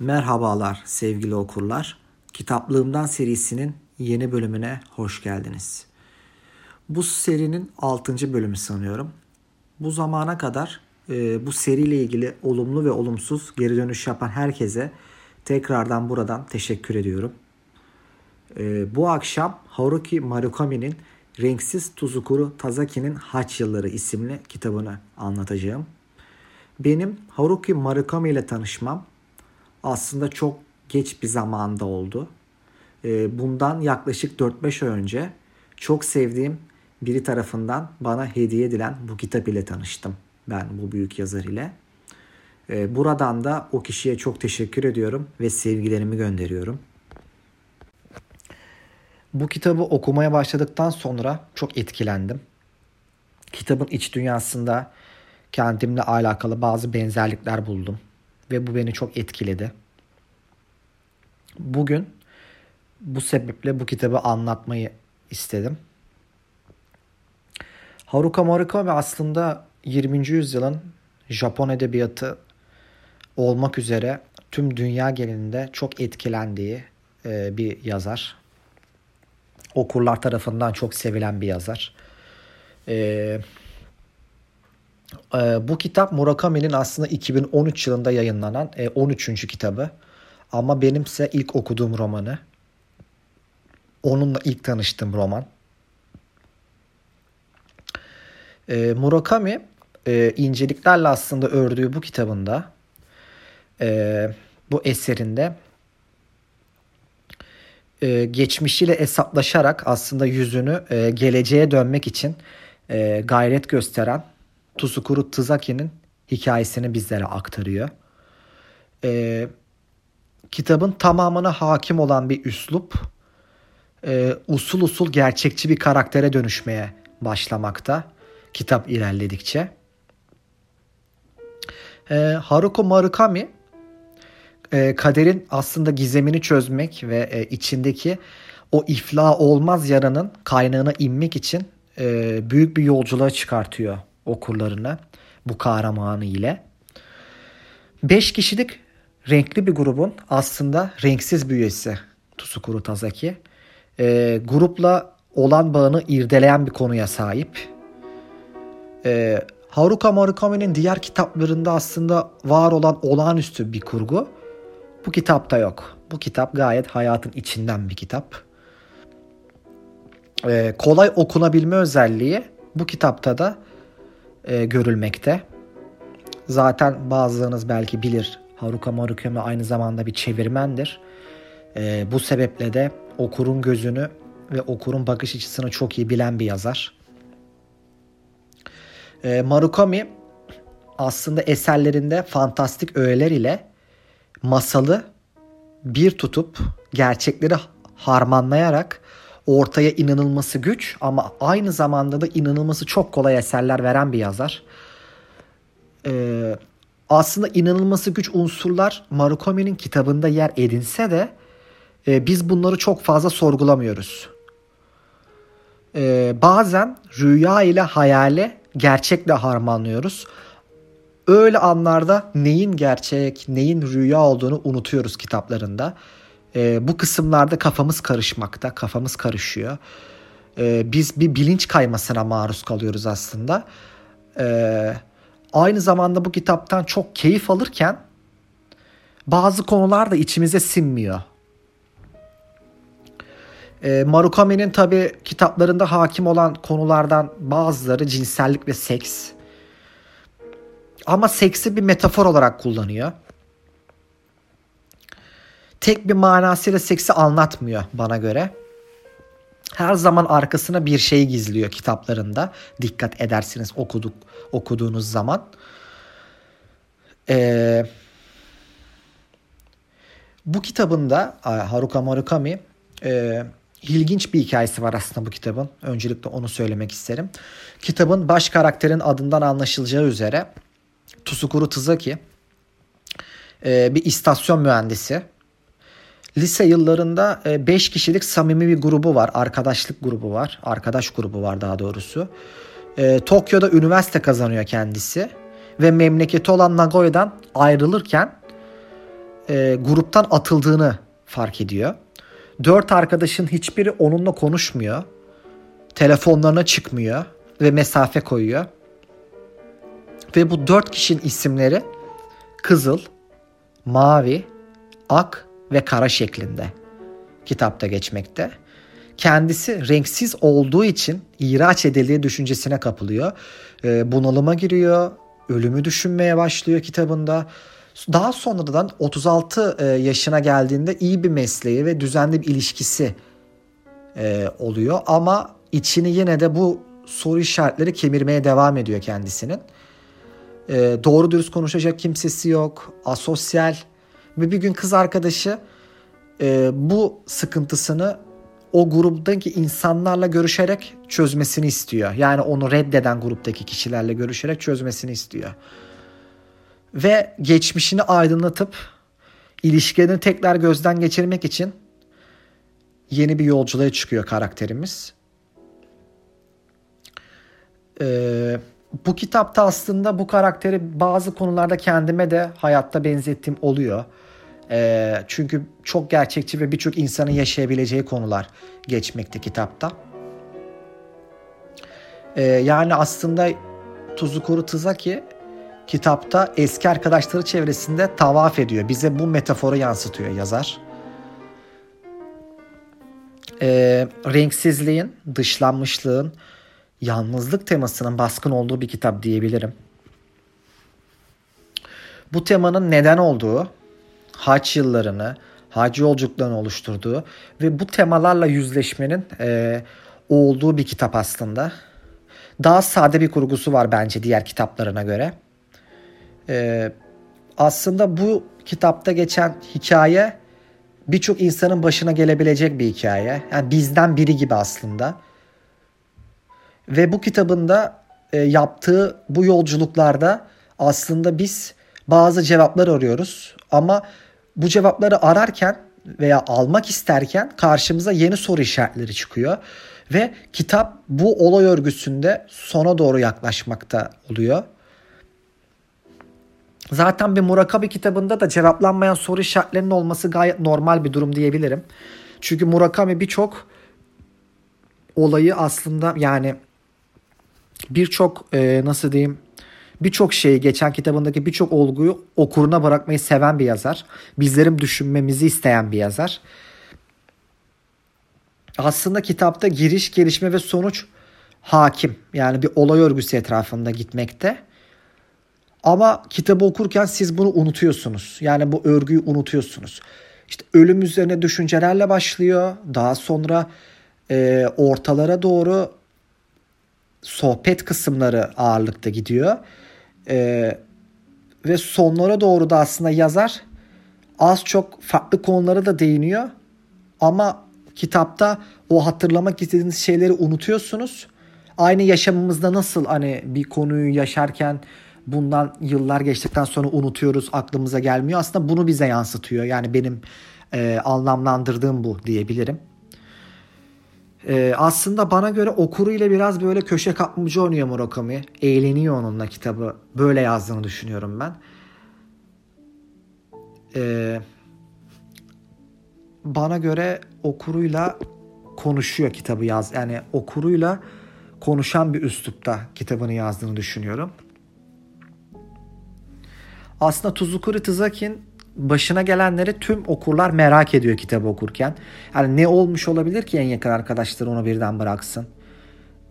Merhabalar sevgili okurlar. Kitaplığımdan serisinin yeni bölümüne hoş geldiniz. Bu serinin 6. bölümü sanıyorum. Bu zamana kadar e, bu seriyle ilgili olumlu ve olumsuz geri dönüş yapan herkese tekrardan buradan teşekkür ediyorum. E, bu akşam Haruki Murakami'nin Renksiz Tuzukuru Tazaki'nin Haç Yılları isimli kitabını anlatacağım. Benim Haruki Murakami ile tanışmam aslında çok geç bir zamanda oldu. Ee, bundan yaklaşık 4-5 ay önce çok sevdiğim biri tarafından bana hediye edilen bu kitap ile tanıştım ben bu büyük yazar ile. Ee, buradan da o kişiye çok teşekkür ediyorum ve sevgilerimi gönderiyorum. Bu kitabı okumaya başladıktan sonra çok etkilendim. Kitabın iç dünyasında kendimle alakalı bazı benzerlikler buldum ve bu beni çok etkiledi. Bugün bu sebeple bu kitabı anlatmayı istedim. Haruka Murakami aslında 20. yüzyılın Japon edebiyatı olmak üzere tüm dünya genelinde çok etkilendiği e, bir yazar. Okurlar tarafından çok sevilen bir yazar. Ee, e, bu kitap Murakami'nin aslında 2013 yılında yayınlanan e, 13. kitabı. Ama benimse ilk okuduğum romanı. Onunla ilk tanıştığım roman. E, Murakami e, inceliklerle aslında ördüğü bu kitabında e, bu eserinde e, geçmişiyle hesaplaşarak aslında yüzünü e, geleceğe dönmek için e, gayret gösteren Tsukuru Tsuzaki'nin hikayesini bizlere aktarıyor. E, kitabın tamamına hakim olan bir üslup e, usul usul gerçekçi bir karaktere dönüşmeye başlamakta kitap ilerledikçe. E, Haruko Murakami e, kaderin aslında gizemini çözmek ve e, içindeki o iflah olmaz yaranın kaynağına inmek için e, büyük bir yolculuğa çıkartıyor okurlarını bu kahramanı ile. Beş kişilik renkli bir grubun aslında renksiz bir üyesi Tsukuru Tazaki. E, grupla olan bağını irdeleyen bir konuya sahip. E, Haruka Murakami'nin diğer kitaplarında aslında var olan olağanüstü bir kurgu. Bu kitapta yok. Bu kitap gayet hayatın içinden bir kitap. E, kolay okunabilme özelliği bu kitapta da e, görülmekte. Zaten bazılarınız belki bilir Haruka Murakami aynı zamanda bir çevirmendir. E, bu sebeple de okurun gözünü ve okurun bakış açısını çok iyi bilen bir yazar. E, Murakami aslında eserlerinde fantastik öğeler ile masalı bir tutup gerçekleri harmanlayarak ortaya inanılması güç ama aynı zamanda da inanılması çok kolay eserler veren bir yazar. Ee, aslında inanılması güç unsurlar Murakami'nin kitabında yer edinse de e, biz bunları çok fazla sorgulamıyoruz. E, bazen rüya ile hayale gerçekle harmanlıyoruz. Öyle anlarda neyin gerçek, neyin rüya olduğunu unutuyoruz kitaplarında. E, bu kısımlarda kafamız karışmakta, kafamız karışıyor. E, biz bir bilinç kaymasına maruz kalıyoruz aslında. E, aynı zamanda bu kitaptan çok keyif alırken bazı konular da içimize sinmiyor. E, Marukami'nin tabi kitaplarında hakim olan konulardan bazıları cinsellik ve seks. Ama seksi bir metafor olarak kullanıyor. Tek bir manasıyla seksi anlatmıyor bana göre. Her zaman arkasına bir şey gizliyor kitaplarında. Dikkat edersiniz okuduk okuduğunuz zaman. Ee, bu kitabında Haruka Murakami e, ilginç bir hikayesi var aslında bu kitabın. Öncelikle onu söylemek isterim. Kitabın baş karakterin adından anlaşılacağı üzere Tsukuru Tızaki e, bir istasyon mühendisi. Lise yıllarında 5 e, kişilik samimi bir grubu var. Arkadaşlık grubu var. Arkadaş grubu var daha doğrusu. E, Tokyo'da üniversite kazanıyor kendisi. Ve memleketi olan Nagoya'dan ayrılırken e, gruptan atıldığını fark ediyor. Dört arkadaşın hiçbiri onunla konuşmuyor. Telefonlarına çıkmıyor ve mesafe koyuyor. Ve bu dört kişinin isimleri kızıl, mavi, ak ve kara şeklinde kitapta geçmekte. Kendisi renksiz olduğu için ihraç edildiği düşüncesine kapılıyor. E, bunalıma giriyor, ölümü düşünmeye başlıyor kitabında. Daha sonradan 36 e, yaşına geldiğinde iyi bir mesleği ve düzenli bir ilişkisi e, oluyor. Ama içini yine de bu soru işaretleri kemirmeye devam ediyor kendisinin. E, doğru dürüst konuşacak kimsesi yok, asosyal ve bir gün kız arkadaşı bu sıkıntısını o gruptaki insanlarla görüşerek çözmesini istiyor. Yani onu reddeden gruptaki kişilerle görüşerek çözmesini istiyor. Ve geçmişini aydınlatıp ilişkilerini tekrar gözden geçirmek için yeni bir yolculuğa çıkıyor karakterimiz. Ee, bu kitapta aslında bu karakteri bazı konularda kendime de hayatta benzettiğim oluyor. E, çünkü çok gerçekçi ve birçok insanın yaşayabileceği konular geçmekte kitapta. E, yani aslında Tuzukuru Tızaki kitapta eski arkadaşları çevresinde tavaf ediyor. Bize bu metaforu yansıtıyor yazar. E, renksizliğin, dışlanmışlığın, yalnızlık temasının baskın olduğu bir kitap diyebilirim. Bu temanın neden olduğu, haç yıllarını, hac yolculuklarını oluşturduğu ve bu temalarla yüzleşmenin e, olduğu bir kitap aslında. Daha sade bir kurgusu var bence diğer kitaplarına göre. E, aslında bu kitapta geçen hikaye birçok insanın başına gelebilecek bir hikaye. Yani bizden biri gibi aslında. Ve bu kitabında e, yaptığı bu yolculuklarda aslında biz bazı cevaplar arıyoruz ama bu cevapları ararken veya almak isterken karşımıza yeni soru işaretleri çıkıyor. Ve kitap bu olay örgüsünde sona doğru yaklaşmakta oluyor. Zaten bir Murakami kitabında da cevaplanmayan soru işaretlerinin olması gayet normal bir durum diyebilirim. Çünkü Murakami birçok olayı aslında yani birçok e, nasıl diyeyim birçok şeyi geçen kitabındaki birçok olguyu okuruna bırakmayı seven bir yazar. Bizlerin düşünmemizi isteyen bir yazar. Aslında kitapta giriş, gelişme ve sonuç hakim. Yani bir olay örgüsü etrafında gitmekte. Ama kitabı okurken siz bunu unutuyorsunuz. Yani bu örgüyü unutuyorsunuz. İşte ölüm üzerine düşüncelerle başlıyor. Daha sonra e, ortalara doğru sohbet kısımları ağırlıkta gidiyor. Ee, ve sonlara doğru da aslında yazar az çok farklı konulara da değiniyor. Ama kitapta o hatırlamak istediğiniz şeyleri unutuyorsunuz. Aynı yaşamımızda nasıl hani bir konuyu yaşarken bundan yıllar geçtikten sonra unutuyoruz, aklımıza gelmiyor. Aslında bunu bize yansıtıyor. Yani benim e, anlamlandırdığım bu diyebilirim. Ee, aslında bana göre okuru ile biraz böyle köşe kapmacı oynuyor Murakami. Eğleniyor onunla kitabı. Böyle yazdığını düşünüyorum ben. Ee, bana göre okuruyla konuşuyor kitabı yaz. Yani okuruyla konuşan bir üslupta kitabını yazdığını düşünüyorum. Aslında Tuzukuri Tızakin başına gelenleri tüm okurlar merak ediyor kitabı okurken. Yani ne olmuş olabilir ki en yakın arkadaşları onu birden bıraksın.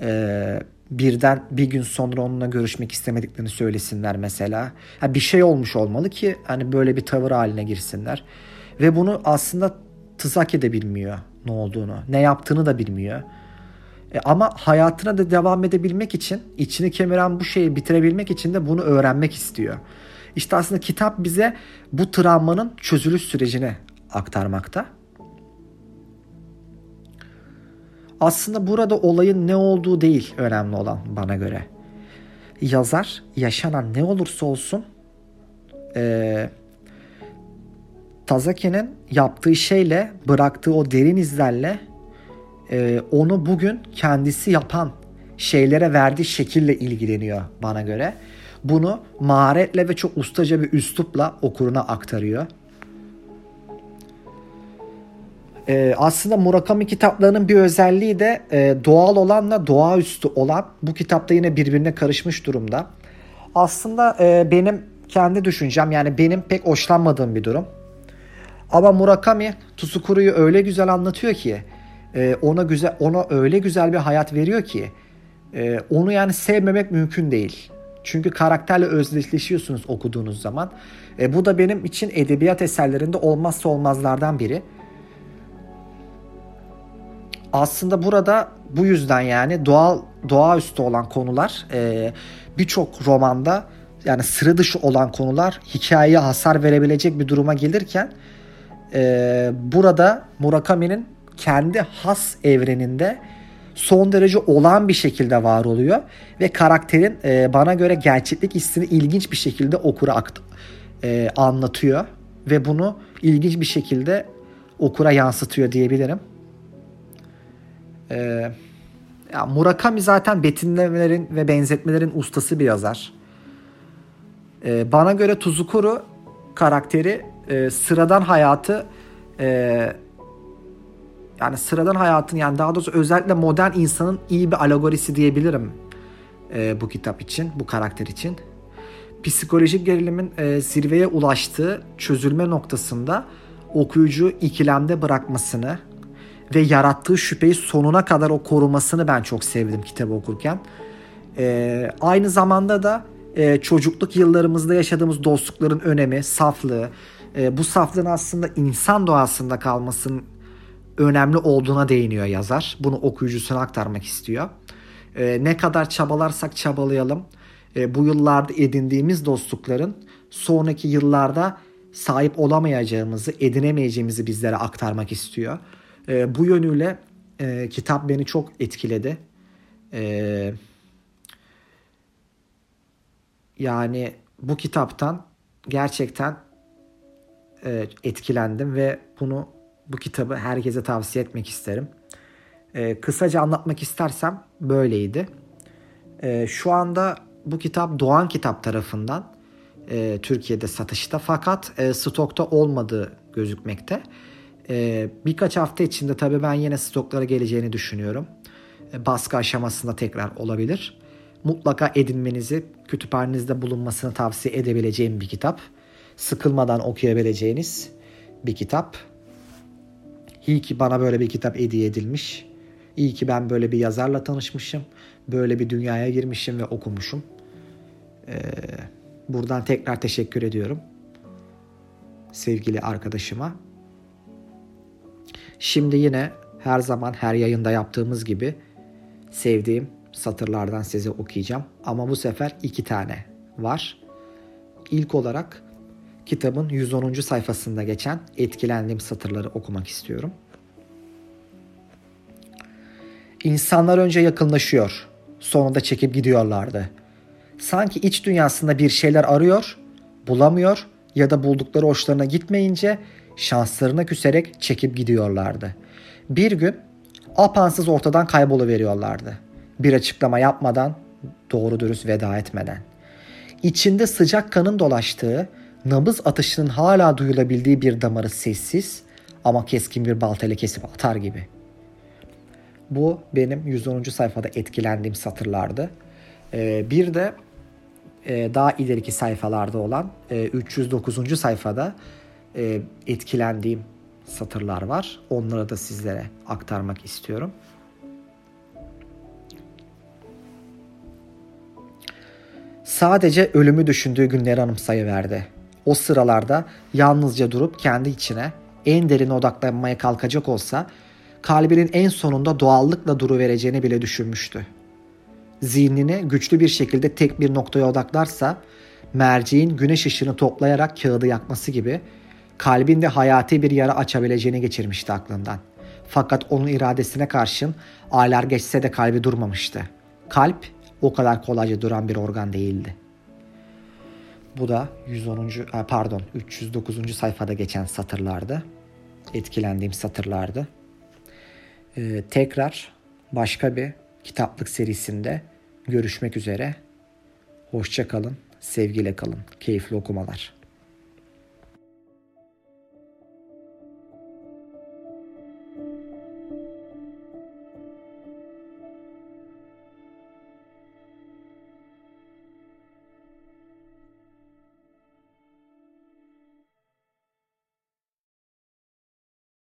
Ee, birden bir gün sonra onunla görüşmek istemediklerini söylesinler mesela. Yani bir şey olmuş olmalı ki hani böyle bir tavır haline girsinler. Ve bunu aslında Tızaki de bilmiyor ne olduğunu. Ne yaptığını da bilmiyor. E ama hayatına da devam edebilmek için, içini kemiren bu şeyi bitirebilmek için de bunu öğrenmek istiyor. İşte aslında kitap bize bu travmanın çözülüş sürecini aktarmakta. Aslında burada olayın ne olduğu değil önemli olan bana göre. Yazar yaşanan ne olursa olsun e, Tazaki'nin yaptığı şeyle bıraktığı o derin izlerle e, onu bugün kendisi yapan şeylere verdiği şekille ilgileniyor bana göre. Bunu maharetle ve çok ustaca bir üslupla okuruna aktarıyor. Ee, aslında Murakami kitaplarının bir özelliği de e, doğal olanla doğaüstü olan bu kitapta yine birbirine karışmış durumda. Aslında e, benim kendi düşüncem yani benim pek hoşlanmadığım bir durum. Ama Murakami Tsukuru'yu öyle güzel anlatıyor ki e, ona güzel ona öyle güzel bir hayat veriyor ki e, onu yani sevmemek mümkün değil. Çünkü karakterle özdeşleşiyorsunuz okuduğunuz zaman. E, bu da benim için edebiyat eserlerinde olmazsa olmazlardan biri. Aslında burada bu yüzden yani doğal doğaüstü olan konular e, birçok romanda yani sıra dışı olan konular hikayeye hasar verebilecek bir duruma gelirken e, burada Murakami'nin kendi has evreninde son derece olan bir şekilde var oluyor ve karakterin e, bana göre gerçeklik hissini ilginç bir şekilde okura akt e, anlatıyor ve bunu ilginç bir şekilde okura yansıtıyor diyebilirim. E, ya Murakami zaten betimlemelerin ve benzetmelerin ustası bir yazar. E, bana göre Tuzukuru karakteri e, sıradan hayatı e, yani sıradan hayatın yani daha doğrusu özellikle modern insanın iyi bir alegorisi diyebilirim e, bu kitap için, bu karakter için. Psikolojik gerilimin e, zirveye ulaştığı çözülme noktasında okuyucu ikilemde bırakmasını ve yarattığı şüpheyi sonuna kadar o korumasını ben çok sevdim kitabı okurken. E, aynı zamanda da e, çocukluk yıllarımızda yaşadığımız dostlukların önemi, saflığı, e, bu saflığın aslında insan doğasında kalmasının önemli olduğuna değiniyor yazar. Bunu okuyucusuna aktarmak istiyor. E, ne kadar çabalarsak çabalayalım e, bu yıllarda edindiğimiz dostlukların sonraki yıllarda sahip olamayacağımızı, edinemeyeceğimizi bizlere aktarmak istiyor. E, bu yönüyle e, kitap beni çok etkiledi. E, yani bu kitaptan gerçekten e, etkilendim ve bunu bu kitabı herkese tavsiye etmek isterim. E, kısaca anlatmak istersem böyleydi. E, şu anda bu kitap Doğan Kitap tarafından e, Türkiye'de satışta fakat e, stokta olmadığı gözükmekte. E, birkaç hafta içinde tabii ben yine stoklara geleceğini düşünüyorum. E, baskı aşamasında tekrar olabilir. Mutlaka edinmenizi, kütüphanenizde bulunmasını tavsiye edebileceğim bir kitap. Sıkılmadan okuyabileceğiniz bir kitap. İyi ki bana böyle bir kitap hediye edilmiş. İyi ki ben böyle bir yazarla tanışmışım. Böyle bir dünyaya girmişim ve okumuşum. Ee, buradan tekrar teşekkür ediyorum. Sevgili arkadaşıma. Şimdi yine her zaman her yayında yaptığımız gibi sevdiğim satırlardan size okuyacağım. Ama bu sefer iki tane var. İlk olarak kitabın 110. sayfasında geçen etkilendiğim satırları okumak istiyorum. İnsanlar önce yakınlaşıyor, sonra da çekip gidiyorlardı. Sanki iç dünyasında bir şeyler arıyor, bulamıyor ya da buldukları hoşlarına gitmeyince şanslarına küserek çekip gidiyorlardı. Bir gün apansız ortadan kayboluveriyorlardı. Bir açıklama yapmadan, doğru dürüst veda etmeden. İçinde sıcak kanın dolaştığı, nabız atışının hala duyulabildiği bir damarı sessiz ama keskin bir baltayla kesip atar gibi. Bu benim 110. sayfada etkilendiğim satırlardı. Ee, bir de e, daha ileriki sayfalarda olan e, 309. sayfada e, etkilendiğim satırlar var. Onları da sizlere aktarmak istiyorum. Sadece ölümü düşündüğü günleri anımsayıverdi. O sıralarda yalnızca durup kendi içine en derin odaklanmaya kalkacak olsa kalbinin en sonunda doğallıkla duru vereceğini bile düşünmüştü. Zihnini güçlü bir şekilde tek bir noktaya odaklarsa merceğin güneş ışığını toplayarak kağıdı yakması gibi kalbinde hayati bir yara açabileceğini geçirmişti aklından. Fakat onun iradesine karşın aylar geçse de kalbi durmamıştı. Kalp o kadar kolayca duran bir organ değildi. Bu da 110. pardon 309. sayfada geçen satırlardı. Etkilendiğim satırlardı. Ee, tekrar başka bir kitaplık serisinde görüşmek üzere. Hoşça kalın, sevgiyle kalın, keyifli okumalar.